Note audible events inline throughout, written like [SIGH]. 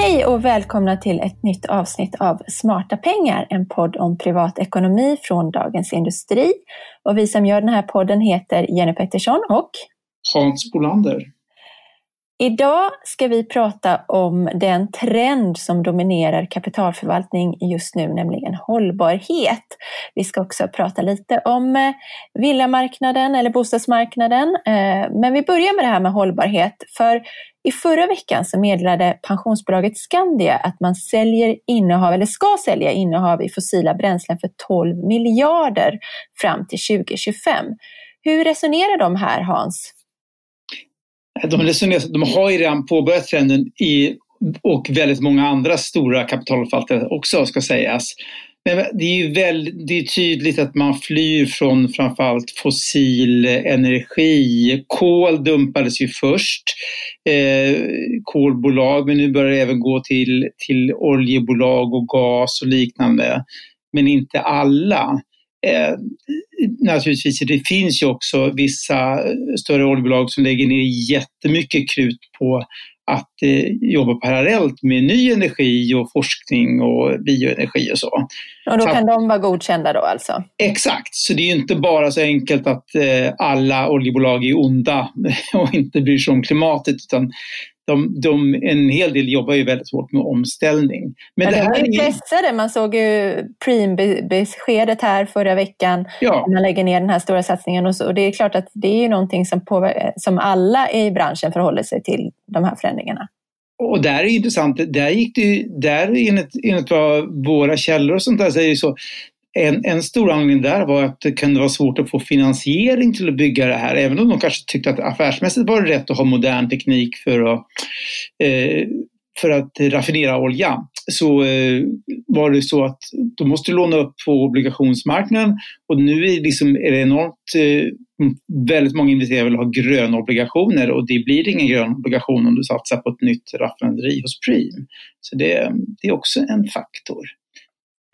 Hej och välkomna till ett nytt avsnitt av Smarta pengar, en podd om privatekonomi från Dagens Industri. Och vi som gör den här podden heter Jenny Pettersson och Hans Bolander. Idag ska vi prata om den trend som dominerar kapitalförvaltning just nu, nämligen hållbarhet. Vi ska också prata lite om eh, villamarknaden eller bostadsmarknaden. Eh, men vi börjar med det här med hållbarhet. För i förra veckan så meddelade pensionsbolaget Skandia att man säljer innehav, eller ska sälja innehav i fossila bränslen för 12 miljarder fram till 2025. Hur resonerar de här Hans? De, resonerar, de har ju redan påbörjat trenden i, och väldigt många andra stora kapitalförvaltare också ska sägas. Men det är ju väl, det är tydligt att man flyr från framförallt fossil energi. Kol dumpades ju först, eh, kolbolag, men nu börjar det även gå till, till oljebolag och gas och liknande. Men inte alla. Eh, naturligtvis, det finns ju också vissa större oljebolag som lägger ner jättemycket krut på att eh, jobba parallellt med ny energi och forskning och bioenergi och så. Och då kan så, de vara godkända då alltså? Exakt, så det är inte bara så enkelt att eh, alla oljebolag är onda [LAUGHS] och inte bryr sig om klimatet utan de, de, en hel del jobbar ju väldigt hårt med omställning. Men, Men det, här var ju pressade. Man såg ju Preem-beskedet här förra veckan. Ja. Man lägger ner den här stora satsningen. Och, så, och det är klart att det är ju någonting som, påver- som alla i branschen förhåller sig till, de här förändringarna. Och där är det intressant, där gick det där enligt, enligt vad våra källor och sånt där säger så, en, en stor anledning där var att det kunde vara svårt att få finansiering till att bygga det här. Även om de kanske tyckte att affärsmässigt var det rätt att ha modern teknik för att, eh, för att raffinera olja. Så eh, var det så att de måste låna upp på obligationsmarknaden och nu är, liksom, är det enormt eh, Väldigt många investerare vill ha gröna obligationer och det blir ingen grön obligation om du satsar på ett nytt raffinaderi hos Preem. Så det, det är också en faktor.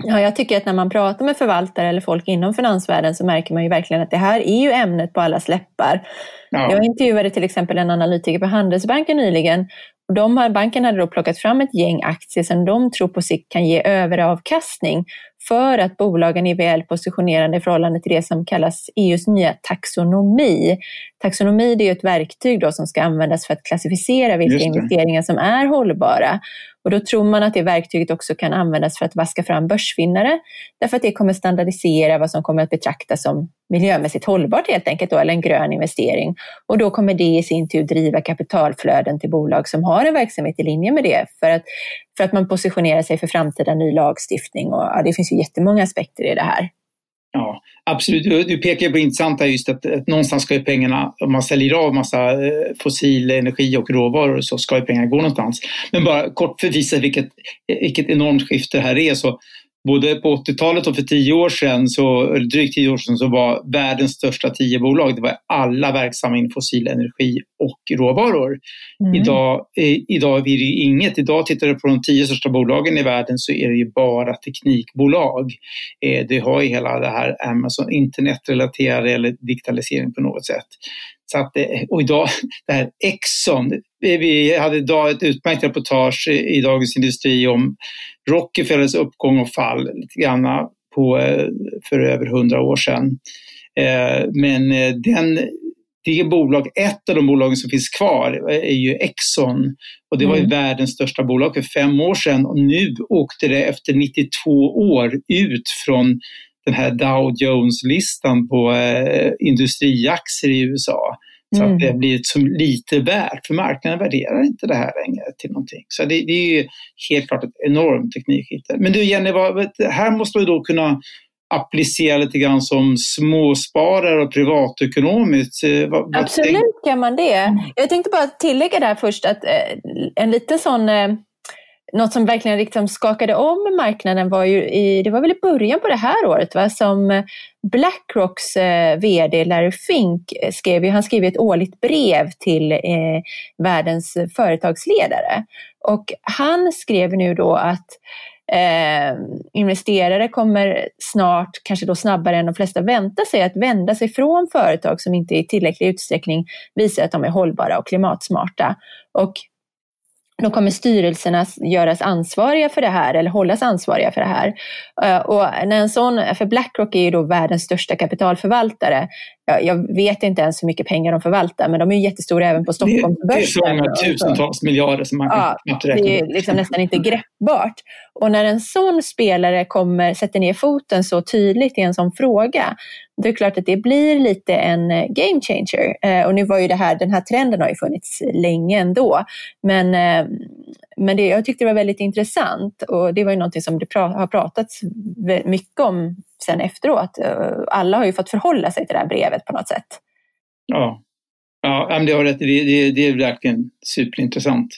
Ja, jag tycker att när man pratar med förvaltare eller folk inom finansvärlden så märker man ju verkligen att det här är ju ämnet på alla läppar. Ja. Jag intervjuade till exempel en analytiker på Handelsbanken nyligen och de här, banken hade då plockat fram ett gäng aktier som de tror på sikt kan ge överavkastning för att bolagen är väl positionerade i förhållande till det som kallas EUs nya taxonomi. Taxonomi det är ett verktyg då som ska användas för att klassificera vilka investeringar som är hållbara. Och då tror man att det verktyget också kan användas för att vaska fram börsvinnare, därför att det kommer standardisera vad som kommer att betraktas som miljömässigt hållbart helt enkelt, då, eller en grön investering. Och då kommer det i sin tur driva kapitalflöden till bolag som har en verksamhet i linje med det, för att, för att man positionerar sig för framtida ny lagstiftning. Och, ja, det finns ju jättemånga aspekter i det här. Ja, absolut. Du, du pekar på intressanta just att, att någonstans ska ju pengarna, om man säljer av massa eh, fossil energi och råvaror så ska ju pengarna gå någonstans. Men bara kort för att visa vilket, vilket enormt skifte det här är så både på 80-talet och för tio år sedan, så, drygt tio år sedan, så var världens största tio bolag, det var alla verksamma inom fossil energi och råvaror. Mm. Idag, eh, idag är det ju inget. Idag tittar du på de tio största bolagen i världen så är det ju bara teknikbolag. Eh, det har ju hela det här Amazon, internetrelaterade eller digitalisering på något sätt. Så att, eh, och idag, [LAUGHS] det här Exxon, vi hade idag ett utmärkt reportage i Dagens Industri om Rockefellers uppgång och fall lite grann på, eh, för över hundra år sedan. Eh, men den, det bolag, ett av de bolagen som finns kvar är ju Exxon och det var ju mm. världens största bolag för fem år sedan och nu åkte det efter 92 år ut från den här Dow Jones-listan på eh, industriaktier i USA. Så mm. att det blivit så lite värt, för marknaden värderar inte det här längre till någonting. Så det, det är ju helt klart ett enormt teknikskifte. Men du Jenny, vad, här måste vi då kunna applicera lite grann som småsparare och privatekonomiskt. Eh, Absolut kan man det. Jag tänkte bara tillägga där först att eh, en liten sån eh, något som verkligen liksom skakade om marknaden var ju i, det var väl i början på det här året va, som Blackrocks eh, VD Larry Fink eh, skrev, han skrev ett årligt brev till eh, världens företagsledare. Och han skrev nu då att eh, investerare kommer snart, kanske då snabbare än de flesta väntar sig, att vända sig från företag som inte i tillräcklig utsträckning visar att de är hållbara och klimatsmarta. Och då kommer styrelserna göras ansvariga för det här eller hållas ansvariga för det här. Eh, och när en sån, för Blackrock är ju då världens största kapitalförvaltare. Jag vet inte ens hur mycket pengar de förvaltar, men de är jättestora även på Stockholmsbörsen. Det, är så många tusentals miljarder som man kan ja, Det är liksom nästan inte greppbart. Och när en sån spelare kommer, sätter ner foten så tydligt i en sån fråga, det är klart att det blir lite en eh, game changer. Eh, och nu var ju det här, den här trenden har ju funnits länge ändå. Men, eh, men det, jag tyckte det var väldigt intressant och det var ju någonting som det har pratats mycket om sen efteråt. Alla har ju fått förhålla sig till det här brevet på något sätt. Ja, ja det har rätt det, det, det är verkligen superintressant.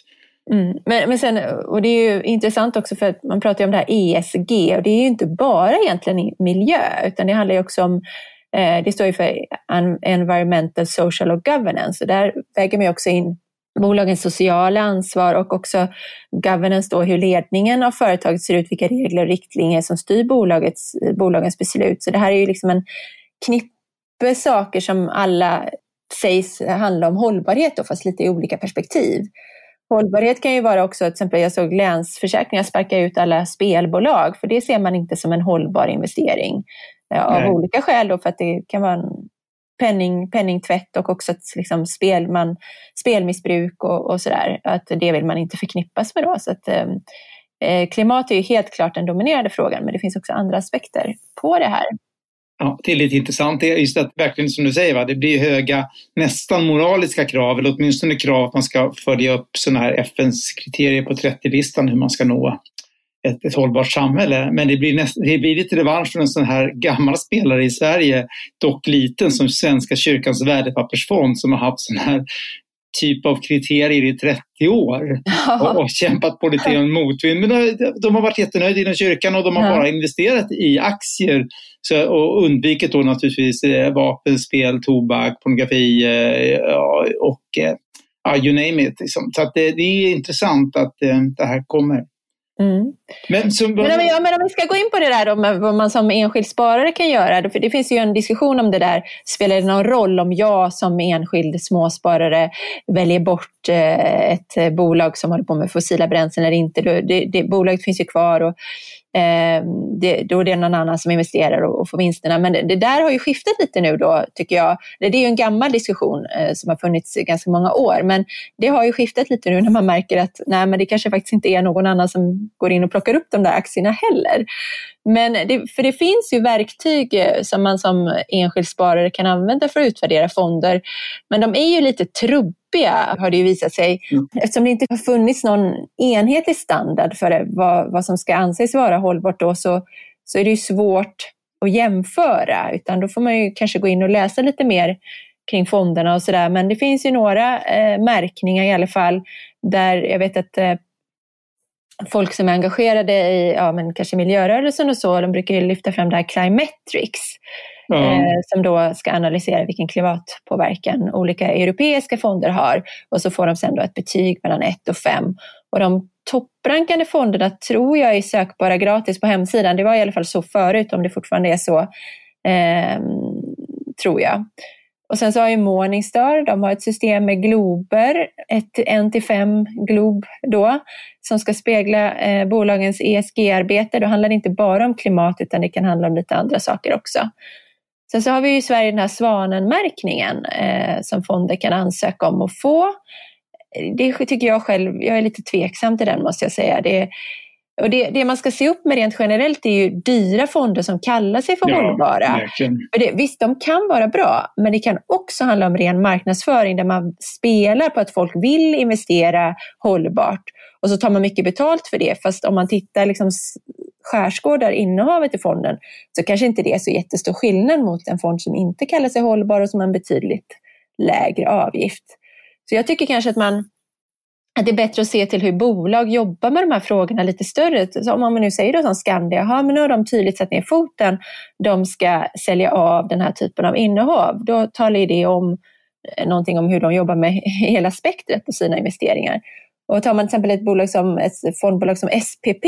Mm. Men, men sen, och det är ju intressant också för att man pratar ju om det här ESG och det är ju inte bara egentligen miljö utan det handlar ju också om eh, det står ju för Environmental, Social och Governance och där väger man ju också in bolagens sociala ansvar och också governance då hur ledningen av företaget ser ut, vilka regler och riktlinjer som styr bolagets, bolagens beslut. Så det här är ju liksom en knippe saker som alla sägs handla om hållbarhet då, fast lite i olika perspektiv. Hållbarhet kan ju vara också, till exempel jag såg Länsförsäkringar sparka ut alla spelbolag, för det ser man inte som en hållbar investering. Av Nej. olika skäl då, för att det kan vara en penning, penningtvätt och också att liksom spel, man, spelmissbruk och, och sådär. Att det vill man inte förknippas med då. Så att, ehm, eh, klimat är ju helt klart den dominerande frågan, men det finns också andra aspekter på det här. Ja, det är lite intressant. Det är just att verkligen som du säger, va? det blir höga, nästan moraliska krav, eller åtminstone krav att man ska följa upp sådana här FNs kriterier på 30-listan hur man ska nå ett, ett hållbart samhälle. Men det blir, näst, det blir lite revansch för en sån här gammal spelare i Sverige, dock liten som Svenska kyrkans värdepappersfond som har haft sån här typ av kriterier i 30 år och, och kämpat på lite motvind. Men de, de, har varit jättenöjda inom kyrkan och de har bara investerat i aktier så, och undvikit då naturligtvis eh, vapen, spel, tobak, pornografi eh, och eh, you name it. Liksom. Så det, det, är intressant att eh, det här kommer. Mm. Men, som, men, om, ja, men om vi ska gå in på det där om vad man som enskild sparare kan göra. För det finns ju en diskussion om det där. Spelar det någon roll om jag som enskild småsparare väljer bort eh, ett bolag som håller på med fossila bränslen eller inte? Det, det, bolaget finns ju kvar och eh, det, då är det någon annan som investerar och, och får vinsterna. Men det, det, där har ju skiftat lite nu då, tycker jag. Det, det är ju en gammal diskussion eh, som har funnits i ganska många år, men det har ju skiftat lite nu när man märker att nej, men det kanske faktiskt inte är någon annan som går in och plockar upp de där aktierna heller. Men det, för det finns ju verktyg eh, som man som enskild sparare kan använda för att utvärdera fonder, men de är ju lite trubbiga har det ju visat sig. Mm. Eftersom det inte har funnits någon enhetlig standard för vad, vad som ska anses vara hållbart då, så, så är det ju svårt att jämföra, utan då får man ju kanske gå in och läsa lite mer kring fonderna och sådär. Men det finns ju några eh, märkningar i alla fall där jag vet att eh, folk som är engagerade i ja, men kanske miljörörelsen och så, de brukar ju lyfta fram det här Climetrics. Mm. Eh, som då ska analysera vilken klimatpåverkan olika europeiska fonder har. Och så får de sen då ett betyg mellan 1 och 5. Och de topprankande fonderna tror jag är sökbara gratis på hemsidan. Det var i alla fall så förut, om det fortfarande är så, eh, tror jag. Och sen så har ju Morningstar, de har ett system med glober, ett, en till fem glob då, som ska spegla eh, bolagens ESG-arbete. Då handlar det inte bara om klimat utan det kan handla om lite andra saker också. Sen så har vi i Sverige den här Svanen-märkningen eh, som fonder kan ansöka om att få. Det tycker jag själv, jag är lite tveksam till den måste jag säga. Det, och det, det, man ska se upp med rent generellt är ju dyra fonder som kallar sig för ja, hållbara. För det, visst, de kan vara bra, men det kan också handla om ren marknadsföring där man spelar på att folk vill investera hållbart och så tar man mycket betalt för det. Fast om man tittar liksom skärskådar innehavet i fonden så kanske inte det är så jättestor skillnad mot en fond som inte kallar sig hållbar och som har en betydligt lägre avgift. Så jag tycker kanske att man att det är bättre att se till hur bolag jobbar med de här frågorna lite större. Så om man nu säger då som Skandia, ja, men nu har de tydligt satt ner foten, de ska sälja av den här typen av innehav. Då talar ju det om eh, någonting om hur de jobbar med [LAUGHS] hela spektret på sina investeringar. Och tar man till exempel ett, bolag som, ett fondbolag som SPP,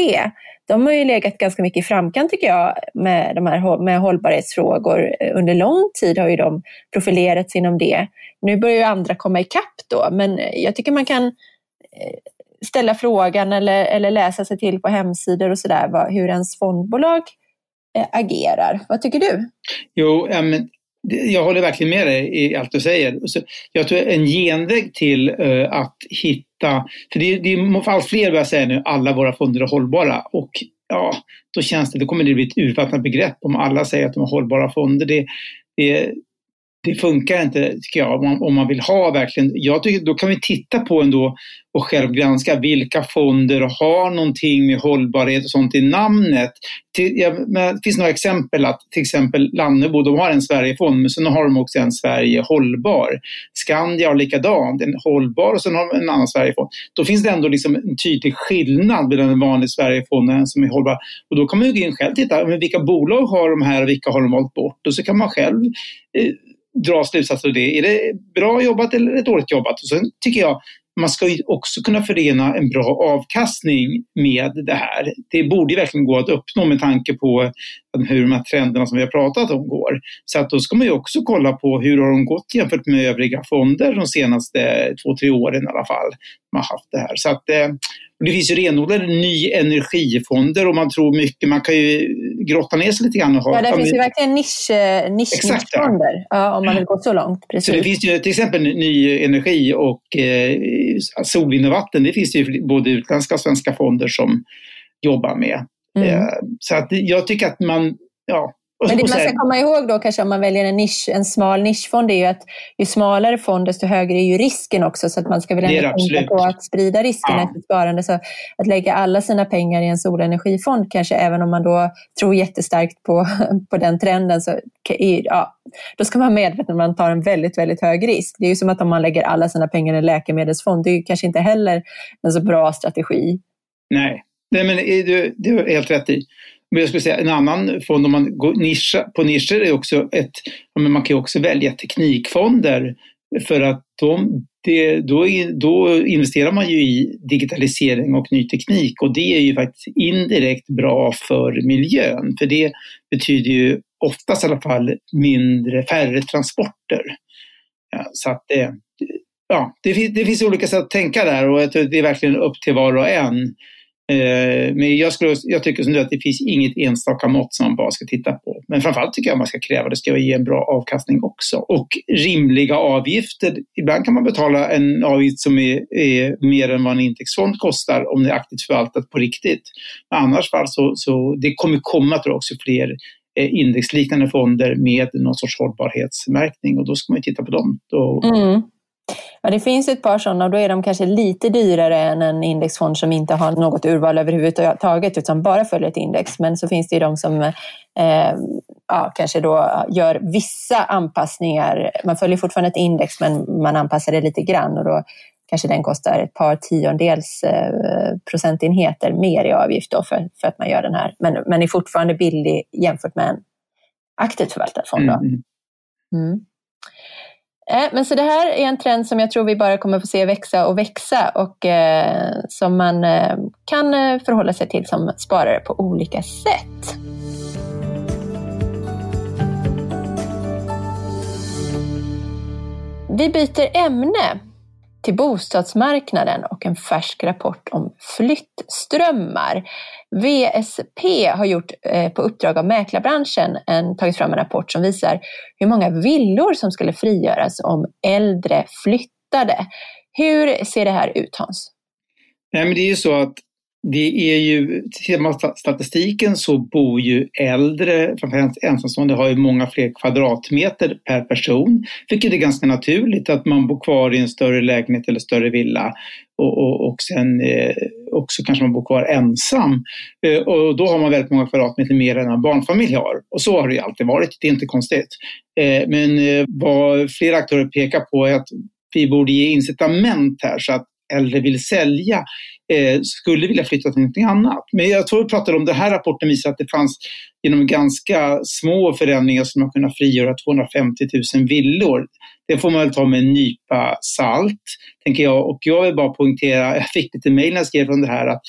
de har ju legat ganska mycket i framkant tycker jag med, de här, med hållbarhetsfrågor. Under lång tid har ju de profilerat sig inom det. Nu börjar ju andra komma ikapp då, men jag tycker man kan eh, ställa frågan eller, eller läsa sig till på hemsidor och sådär hur ens fondbolag eh, agerar. Vad tycker du? Jo, men jag håller verkligen med dig i allt du säger. Jag tror en genväg till uh, att hitta, för det, det är allt fler börjar säga nu, alla våra fonder är hållbara och ja, då känns det, då kommer det bli ett urvattnat begrepp om alla säger att de är hållbara fonder. Det, det, det funkar inte, tycker jag, om man, om man vill ha verkligen, jag tycker då kan vi titta på ändå och självgranska vilka fonder har någonting med hållbarhet och sånt i namnet. Till, ja, det finns några exempel att till exempel Lannebo, de har en Sverigefond men sen har de också en Sverige hållbar. Skandia har likadant, en hållbar och sen har de en annan Sverigefond. Då finns det ändå liksom en tydlig skillnad mellan en vanlig Sverigefond och en som är hållbar. Och då kan man ju gå in själv och titta, men vilka bolag har de här och vilka har de valt bort? Och så kan man själv eh, dra slutsatser av det. Är det bra jobbat eller är det dåligt jobbat? Och sen tycker jag man ska ju också kunna förena en bra avkastning med det här. Det borde verkligen gå att uppnå med tanke på hur de här trenderna som vi har pratat om går. Så att då ska man ju också kolla på hur har de gått jämfört med övriga fonder de senaste två, tre åren i alla fall. Man har haft det här. Så att, eh, det finns ju renodlade ny energifonder och man tror mycket, man kan ju grotta ner sig lite grann. Och ha, ja, det finns ju verkligen nisch, eh, nischfonder ja. om man vill gå så långt. Precis. Så det finns ju till exempel ny energi och eh, solvind och vatten, det finns ju både utländska och svenska fonder som jobbar med. Mm. Eh, så att jag tycker att man, ja, men det man ska komma ihåg då kanske om man väljer en, nisch, en smal nischfond är ju att ju smalare fond desto högre är ju risken också så att man ska väl ändå tänka på att sprida riskerna ja. i sparande. Så att lägga alla sina pengar i en solenergifond kanske även om man då tror jättestarkt på, [LAUGHS] på den trenden så ja, då ska man vara medveten om att man tar en väldigt, väldigt hög risk. Det är ju som att om man lägger alla sina pengar i en läkemedelsfond, det är ju kanske inte heller en så bra strategi. Nej, Nej men du, du har helt rätt i. Men jag skulle säga en annan fond om man går nischa, på nischer är också ett, men man kan ju också välja teknikfonder för att de, det, då, då investerar man ju i digitalisering och ny teknik och det är ju faktiskt indirekt bra för miljön för det betyder ju oftast i alla fall mindre, färre transporter. Ja, så att det, ja, det, det finns olika sätt att tänka där och det är verkligen upp till var och en. Eh, men jag, skulle, jag tycker som du att det finns inget enstaka mått som man bara ska titta på. Men framförallt tycker jag att man ska kräva det ska ge en bra avkastning också. Och rimliga avgifter. Ibland kan man betala en avgift som är, är mer än vad en indexfond kostar om det är aktivt förvaltat på riktigt. Men annars fall så, så det kommer komma tror jag också fler eh, indexliknande fonder med någon sorts hållbarhetsmärkning och då ska man titta på dem. Då, mm. Ja, det finns ett par sådana och då är de kanske lite dyrare än en indexfond som inte har något urval överhuvudtaget utan bara följer ett index. Men så finns det ju de som eh, ja, kanske då gör vissa anpassningar. Man följer fortfarande ett index men man anpassar det lite grann och då kanske den kostar ett par tiondels eh, procentenheter mer i avgift då för, för att man gör den här. Men, men är fortfarande billig jämfört med en aktivt förvaltad fond. Då. Mm. Eh, men så det här är en trend som jag tror vi bara kommer få se växa och växa och eh, som man eh, kan eh, förhålla sig till som sparare på olika sätt. Vi byter ämne till bostadsmarknaden och en färsk rapport om flyttströmmar. VSP har gjort eh, på uppdrag av mäklarbranschen en, tagit fram en rapport som visar hur många villor som skulle frigöras om äldre flyttade. Hur ser det här ut Hans? Nej, men det är ju så att det är ju, tittar man statistiken så bor ju äldre, framförallt ensamstående, har ju många fler kvadratmeter per person. Vilket är ganska naturligt att man bor kvar i en större lägenhet eller större villa. Och, och, och sen eh, också kanske man bor kvar ensam. Eh, och då har man väldigt många kvadratmeter mer än en barnfamilj har. Och så har det ju alltid varit, det är inte konstigt. Eh, men eh, vad flera aktörer pekar på är att vi borde ge incitament här så att äldre vill sälja eh, skulle vilja flytta till någonting annat. Men jag tror vi pratade om, den här rapporten visar att det fanns genom ganska små förändringar som har kunnat frigöra 250 000 villor. Det får man väl ta med en nypa salt, tänker jag. Och jag vill bara poängtera, [LAUGHS] jag fick lite mejl när jag skrev om det här, att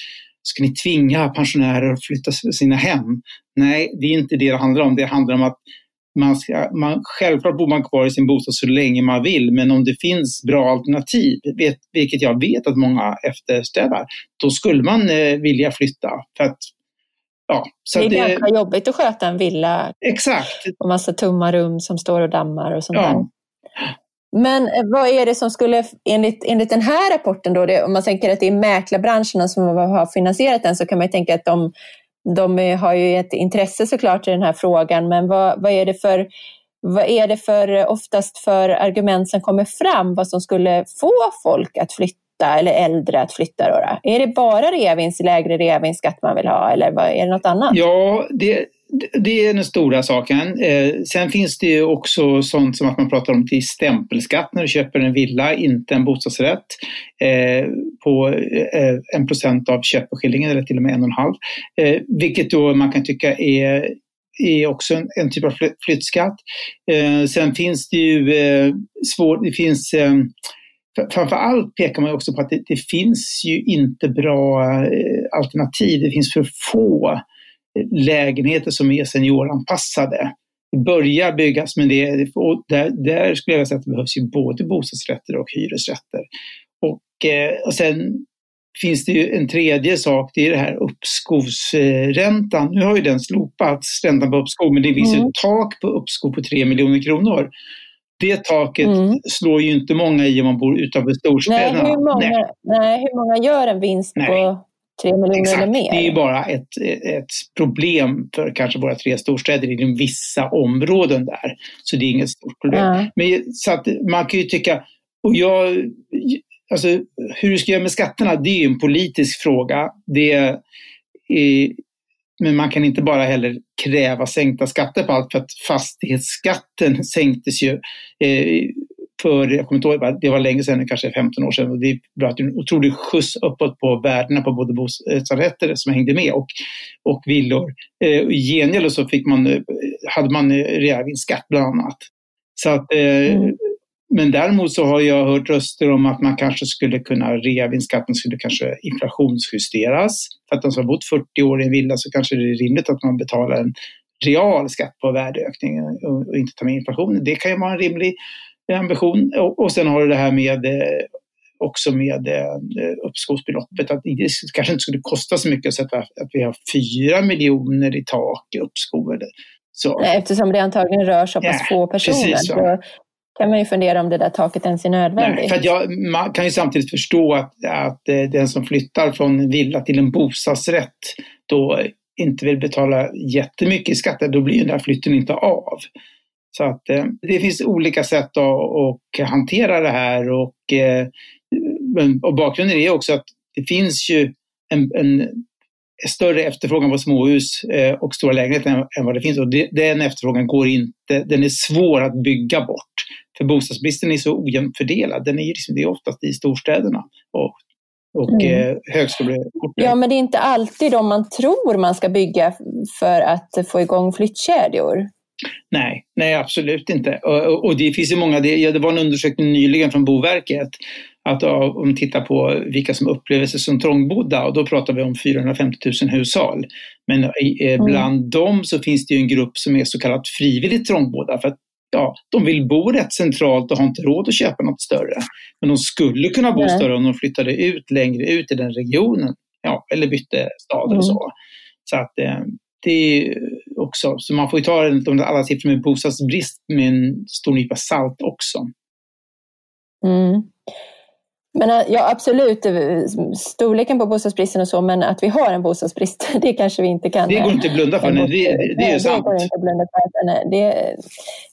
ska ni tvinga pensionärer att flytta sina hem? Nej, det är inte det det handlar om. Det handlar om att man ska, man, självklart bor man kvar i sin bostad så länge man vill, men om det finns bra alternativ, vet, vilket jag vet att många eftersträvar, då skulle man eh, vilja flytta. För att, ja, så det är det, ganska jobbigt att sköta en villa. Exakt. Och massa tomma rum som står och dammar och sånt ja. där. Men eh, vad är det som skulle, enligt, enligt den här rapporten, då, det, om man tänker att det är mäklarbranscherna som har finansierat den, så kan man ju tänka att de de har ju ett intresse såklart i den här frågan, men vad, vad, är det för, vad är det för oftast för argument som kommer fram, vad som skulle få folk att flytta eller äldre att flytta? Då, då? Är det bara reavinst, lägre reavinstskatt man vill ha eller vad, är det något annat? Ja, det, det är den stora saken. Eh, sen finns det ju också sånt som att man pratar om till stämpelskatt när du köper en villa, inte en bostadsrätt, eh, på eh, en procent av köpeskillingen eller till och med en och en halv. Eh, vilket då man kan tycka är är också en, en typ av flyttskatt. Eh, sen finns det ju eh, svårt, det finns eh, Framför allt pekar man också på att det, det finns ju inte bra eh, alternativ. Det finns för få lägenheter som är senioranpassade. Det börjar byggas men det, och där, där skulle jag säga att det behövs ju både bostadsrätter och hyresrätter. Och, eh, och sen finns det ju en tredje sak, det är det här uppskovsräntan. Nu har ju den slopats, räntan på uppskov, men det finns mm. ju ett tak på uppskov på 3 miljoner kronor. Det taket mm. slår ju inte många i om man bor utanför storstäderna. Nej, hur många, nej. nej hur många gör en vinst nej. på 3 miljoner Exakt. eller mer. Det är bara ett, ett problem för kanske våra tre storstäder inom vissa områden där. Så det är inget stort problem. Ja. Men så att man kan ju tycka, och jag, alltså hur du ska göra med skatterna, det är ju en politisk fråga. Det är, men man kan inte bara heller kräva sänkta skatter på allt för att fastighetsskatten [LAUGHS] sänktes ju eh, för, jag kommer inte ihåg, det var länge sedan, kanske 15 år sedan, och det blev en otrolig skjuts uppåt på värdena på både bostadsrätter som hängde med och, och villor. Eh, I gengäld så fick man, eh, hade man reavinstskatt bland annat. Så att, eh, mm. Men däremot så har jag hört röster om att man kanske skulle kunna, reavinstskatten skulle kanske inflationsjusteras. För att de som har bott 40 år i en villa så kanske det är rimligt att man betalar en real skatt på värdeökningen och inte tar med inflationen. Det kan ju vara en rimlig ambition. Och, och sen har du det här med eh, också med eh, uppskovsbeloppet, att det kanske inte skulle kosta så mycket att sätta att vi har fyra miljoner i tak i uppskov. Så. Eftersom det antagligen rör så pass ja, få personer. Så kan man ju fundera om det där taket ens är nödvändigt. Nej, för jag, man kan ju samtidigt förstå att, att eh, den som flyttar från villa till en bostadsrätt då inte vill betala jättemycket i skatt, då blir den där flytten inte av. Så att eh, det finns olika sätt att, hantera det här och, eh, och bakgrunden är också att det finns ju en, en större efterfrågan på småhus eh, och stora lägenheter än, vad det finns och den efterfrågan går inte, den är svår att bygga bort. För bostadsbristen är så ojämnt fördelad, den är, liksom, det är oftast i storstäderna och, och mm. högskoleorter. Ja, men det är inte alltid de man tror man ska bygga för att få igång flyttkedjor. Nej, nej absolut inte. Och, och det finns ju många, det, ja, det var en undersökning nyligen från Boverket att om man tittar på vilka som upplever sig som trångbodda och då pratar vi om 450 000 hushåll. Men eh, mm. bland mm. dem så finns det ju en grupp som är så kallat frivilligt trångbodda för att ja, de vill bo rätt centralt och har inte råd att köpa något större. Men de skulle kunna bo Nej. större om de flyttade ut längre ut i den regionen. Ja, eller bytte stad mm. eller så. Så att eh, det är också, så man får ju ta de alla siffror med bostadsbrist med en stor nypa salt också. Mm. Men äh, ja, absolut, äh, storleken på bostadsbristen och så, men att vi har en bostadsbrist, [LAUGHS] det kanske vi inte kan... Det går inte att blunda för, nej, det, det, det är ju sant. Det går inte att blunda för. Det är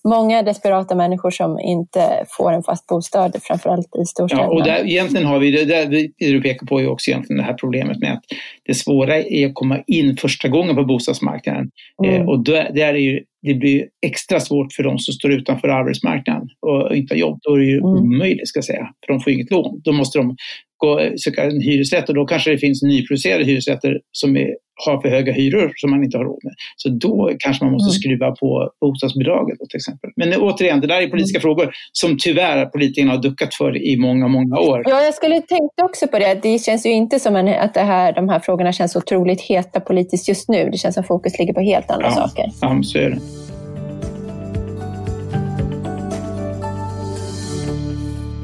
många desperata människor som inte får en fast bostad, framförallt i storstäderna. Ja, och där, egentligen har vi, det, det du pekar på är också egentligen det här problemet med att det svåra är att komma in första gången på bostadsmarknaden. Mm. Eh, och där, är ju det blir extra svårt för de som står utanför arbetsmarknaden och inte har jobb. Då är det ju mm. omöjligt, ska jag säga, för de får inget lån. Då måste de gå, söka en hyresrätt och då kanske det finns nyproducerade hyresrätter som är, har för höga hyror som man inte har råd med. Så då kanske man måste mm. skruva på bostadsbidraget till exempel. Men återigen, det där är politiska mm. frågor som tyvärr politikerna har duckat för i många, många år. Ja, jag skulle tänka också på det. Det känns ju inte som en, att det här, de här frågorna känns otroligt heta politiskt just nu. Det känns som fokus ligger på helt andra ja, saker. Ja, så är det.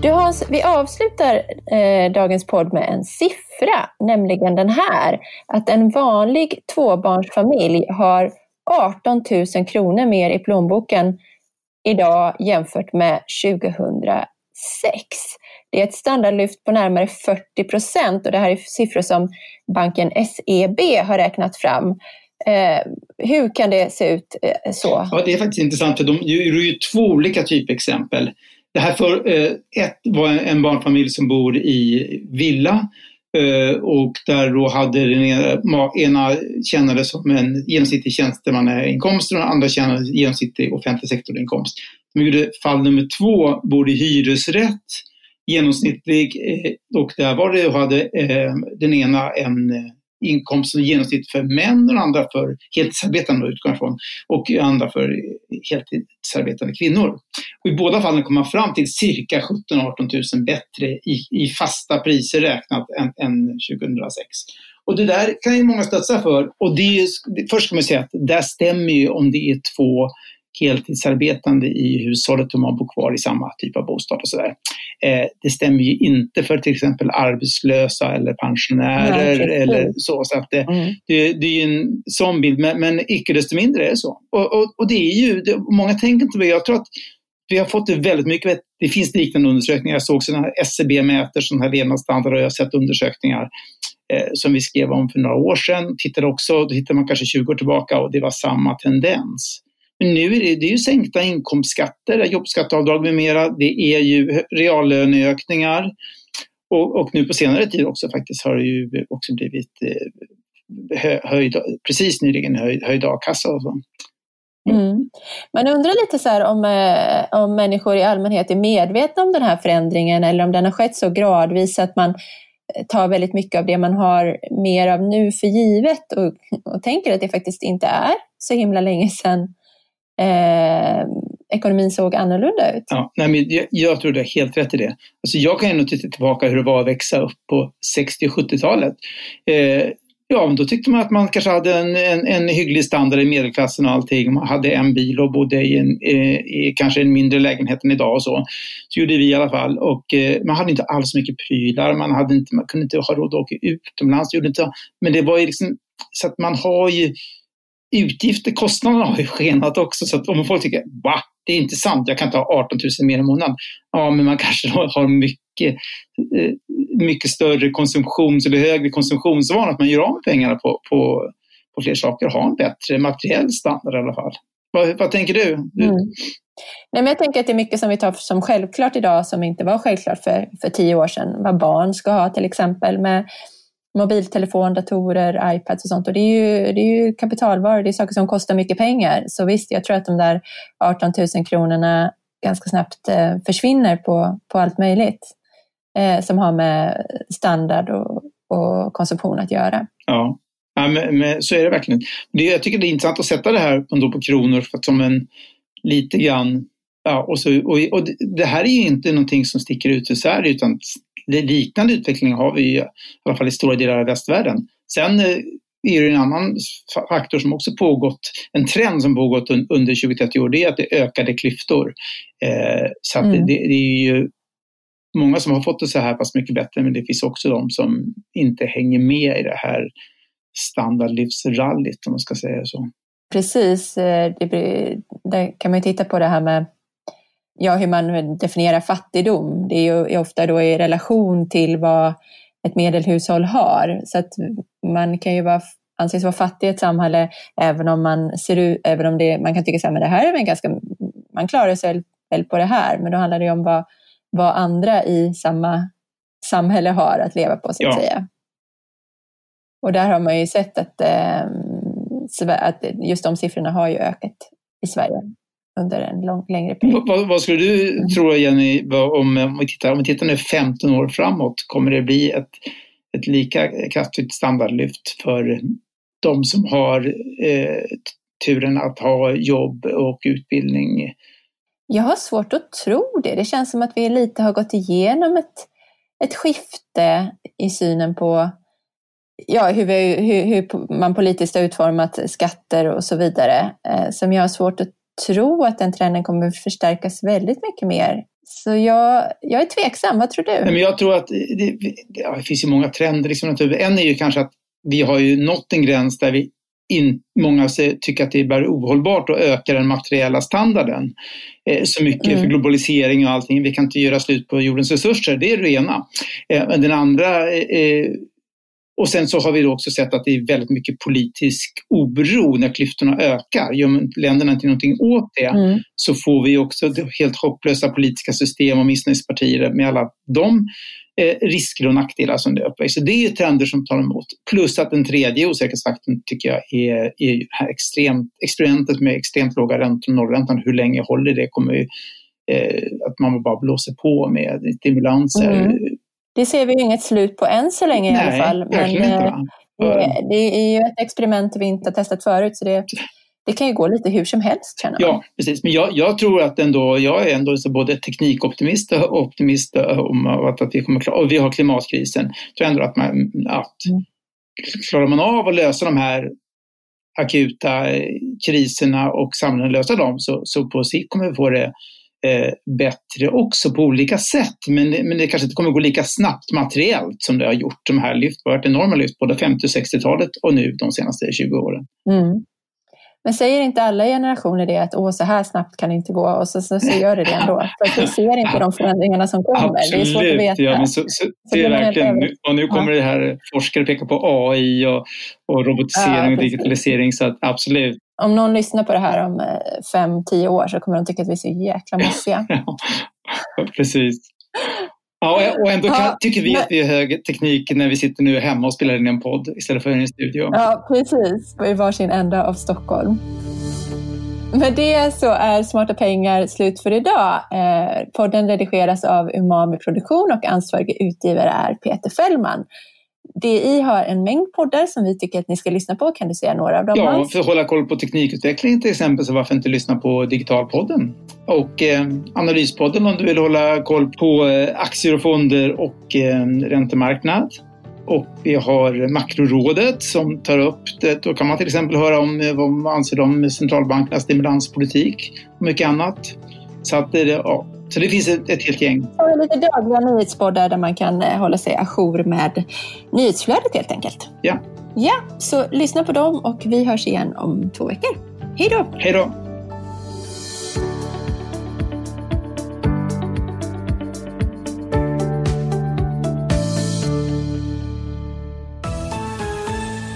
Du Hans, vi avslutar eh, dagens podd med en siffra, nämligen den här. Att en vanlig tvåbarnsfamilj har 18 000 kronor mer i plånboken idag jämfört med 2006. Det är ett standardlyft på närmare 40 procent och det här är siffror som banken SEB har räknat fram. Eh, hur kan det se ut eh, så? Ja, det är faktiskt intressant för de är ju två olika typexempel. Det här för, eh, ett var en barnfamilj som bor i villa eh, och där då hade den ena, ena tjänade som en genomsnittlig tjänstemannainkomst och den andra tjänade genomsnittlig offentlig sektorinkomst. De gjorde fall nummer två, bor i hyresrätt, genomsnittlig eh, och där var det, hade eh, den ena en eh, inkomsten i genomsnitt för män och andra för heltidsarbetande utgår från och andra för heltidsarbetande kvinnor. Och I båda fallen kom man fram till cirka 17 18 000 bättre i, i fasta priser räknat än, än 2006. Och det där kan ju många stötsa för. Och det är, först ska man säga att det stämmer ju om det är två heltidsarbetande i hushållet och man bor kvar i samma typ av bostad och sådär. Eh, det stämmer ju inte för till exempel arbetslösa eller pensionärer Nej, eller så. så att det, mm. det, det, är en sån bild, men, men icke desto mindre är det så. Och, och, och det är ju, det, många tänker inte på det. Jag tror att vi har fått det väldigt mycket. Det finns liknande undersökningar. Jag såg sådana här SCB mäter sån här levnadsstandard och jag har sett undersökningar eh, som vi skrev om för några år sedan. Tittade också, då hittade man kanske 20 år tillbaka och det var samma tendens. Men nu är det, det är ju sänkta inkomstskatter, jobbskatteavdrag med mera. Det är ju reallöneökningar. Och, och, nu på senare tid också faktiskt har det ju också blivit eh, höjd, precis nyligen höjd, höjd a-kassa och så. Mm. Man undrar lite så här om, eh, om människor i allmänhet är medvetna om den här förändringen eller om den har skett så gradvis att man eh, tar väldigt mycket av det man har mer av nu för givet och, och tänker att det faktiskt inte är så himla länge sedan eh, ekonomin såg annorlunda ut. Ja, nej, men jag, jag tror du har helt rätt i det. Alltså jag kan ju titta tillbaka hur det var att växa upp på 60 och 70-talet. Eh, ja, då tyckte man att man kanske hade en, en, en, hygglig standard i medelklassen och allting. Man hade en bil och bodde i, en, eh, i kanske en mindre lägenhet än idag och så. Så gjorde vi i alla fall. Och eh, man hade inte alls så mycket prylar, man, hade inte, man kunde inte ha råd att åka utomlands. Gjorde inte, men det var ju liksom, så att man har ju utgifter, kostnaderna har ju skenat också. Så att om folk tycker, va, det är inte sant, jag kan ta 18 000 mer i månaden. Ja, men man [LAUGHS] kanske har mycket, eh, mycket större konsumtions eller högre konsumtionsvanor, att man gör av med pengarna på, på, på fler saker och har en bättre materiell standard i alla fall. Vad, vad tänker du? du? Mm. Nej, men jag tänker att det är mycket som vi tar som självklart idag som inte var självklart för, för tio år sedan. Vad barn ska ha till exempel med mobiltelefon, datorer, iPads och sånt. Och det är ju, det är ju kapitalvaror, det är saker som kostar mycket pengar. Så visst, jag tror att de där 18 000 kronorna ganska snabbt eh, försvinner på, på allt möjligt eh, som har med standard och, och konsumtion att göra. Ja, ja men, men, så är det verkligen. Det, jag tycker det är intressant att sätta det här ändå på kronor för att som en lite grann Ja, och, så, och, och det här är ju inte någonting som sticker ut i Sverige utan liknande utveckling har vi i alla fall i stora delar av västvärlden. Sen eh, är det en annan faktor som också pågått, en trend som pågått under 20-30 år, det är att det ökade klyftor. Eh, så mm. det, det, är ju många som har fått det så här pass mycket bättre, men det finns också de som inte hänger med i det här standardlivsrallyt, om man ska säga så. Precis, eh, det, där kan man titta på det här med ja, hur man definierar fattigdom. Det är ju ofta då i relation till vad ett medelhushåll har. Så att man kan ju vara, anses vara fattig i ett samhälle även om man ser ut, även om det, man kan tycka att det här är väl ganska, man klarar sig väl på det här, men då handlar det om vad, vad andra i samma samhälle har att leva på så att ja. säga. Och där har man ju sett att, eh, att just de siffrorna har ju ökat i Sverige. Under en lång, längre period. Vad, vad skulle du mm. tro Jenny, om, om, vi tittar, om vi tittar nu 15 år framåt, kommer det bli ett, ett lika kraftigt standardlyft för de som har eh, turen att ha jobb och utbildning? Jag har svårt att tro det. Det känns som att vi lite har gått igenom ett, ett skifte i synen på ja, hur, vi, hur, hur, man politiskt har utformat skatter och så vidare. Eh, som jag har svårt att tro att den trenden kommer förstärkas väldigt mycket mer. Så jag, jag är tveksam, vad tror du? Nej, men jag tror att det, ja, det finns ju många trender. Liksom, en är ju kanske att vi har ju nått en gräns där vi in, många tycker att det är ohållbart att öka den materiella standarden eh, så mycket mm. för globalisering och allting. Vi kan inte göra slut på jordens resurser, det är det ena. Eh, men den andra eh, och sen så har vi också sett att det är väldigt mycket politisk oro när klyftorna ökar. Gör länderna inte någonting åt det mm. så får vi också helt hopplösa politiska system och missnöjespartier med alla de eh, risker och nackdelar som det öppnar. Så det är trender som tar emot. Plus att den tredje osäkerhetsfaktorn tycker jag är, är det här extremt, experimentet med extremt låga räntor och nollräntan. Hur länge håller det? kommer ju, eh, att man bara blåser på med stimulanser. Mm det ser vi inget slut på än så länge Nej, i alla fall. Men inte, eh, det, det, är ju ett experiment vi inte har testat förut så det, det kan ju gå lite hur som helst känner man. Ja, precis. Men jag, jag tror att ändå, jag är ändå så både teknikoptimist och optimist om att, att vi kommer klara, och vi har klimatkrisen. Jag tror ändå att, man, att mm. klarar man av att lösa de här akuta kriserna och samhällen lösa dem så, så på sikt kommer vi få det eh, bättre också på olika sätt. Men, men det kanske inte kommer gå lika snabbt materiellt som det har gjort. De här lyft, det har varit enorma lyft både 50 och 60-talet och nu de senaste 20 åren. Mm. Men säger inte alla generationer det att Åh, så här snabbt kan det inte gå och så, så, så gör det det ändå? [LAUGHS] För vi ser inte de förändringarna som kommer. Absolut, det är svårt att veta. Ja, men så, så, det är verkligen, och nu kommer ja. det här, forskare peka på AI och, och robotisering ja, och digitalisering så att absolut. Om någon lyssnar på det här om eh, fem, tio år så kommer de tycka att vi är så jäkla mossiga. [LAUGHS] precis. Ja, och ändå kan, ja, tycker vi att vi är hög teknik när vi sitter nu hemma och spelar in en podd istället för i en studio. Ja, precis. I varsin ända av Stockholm. Med det så är Smarta pengar slut för idag. Eh, podden redigeras av Umami Produktion och ansvarig utgivare är Peter Fällman. DI har en mängd poddar som vi tycker att ni ska lyssna på. Kan du säga några av dem? Ja, för att hålla koll på teknikutveckling till exempel, så varför inte lyssna på Digitalpodden? Och eh, Analyspodden om du vill hålla koll på eh, aktier och fonder och eh, räntemarknad. Och vi har Makrorådet som tar upp det. Då kan man till exempel höra om eh, vad man anser om centralbankernas stimulanspolitik och mycket annat. Så att det, ja, så det finns ett, ett helt gäng. Och lite dagliga nyhetspoddar där man kan eh, hålla sig ajour med nyhetsflödet helt enkelt. Ja. Ja, så lyssna på dem och vi hörs igen om två veckor. Hej då! Hej då!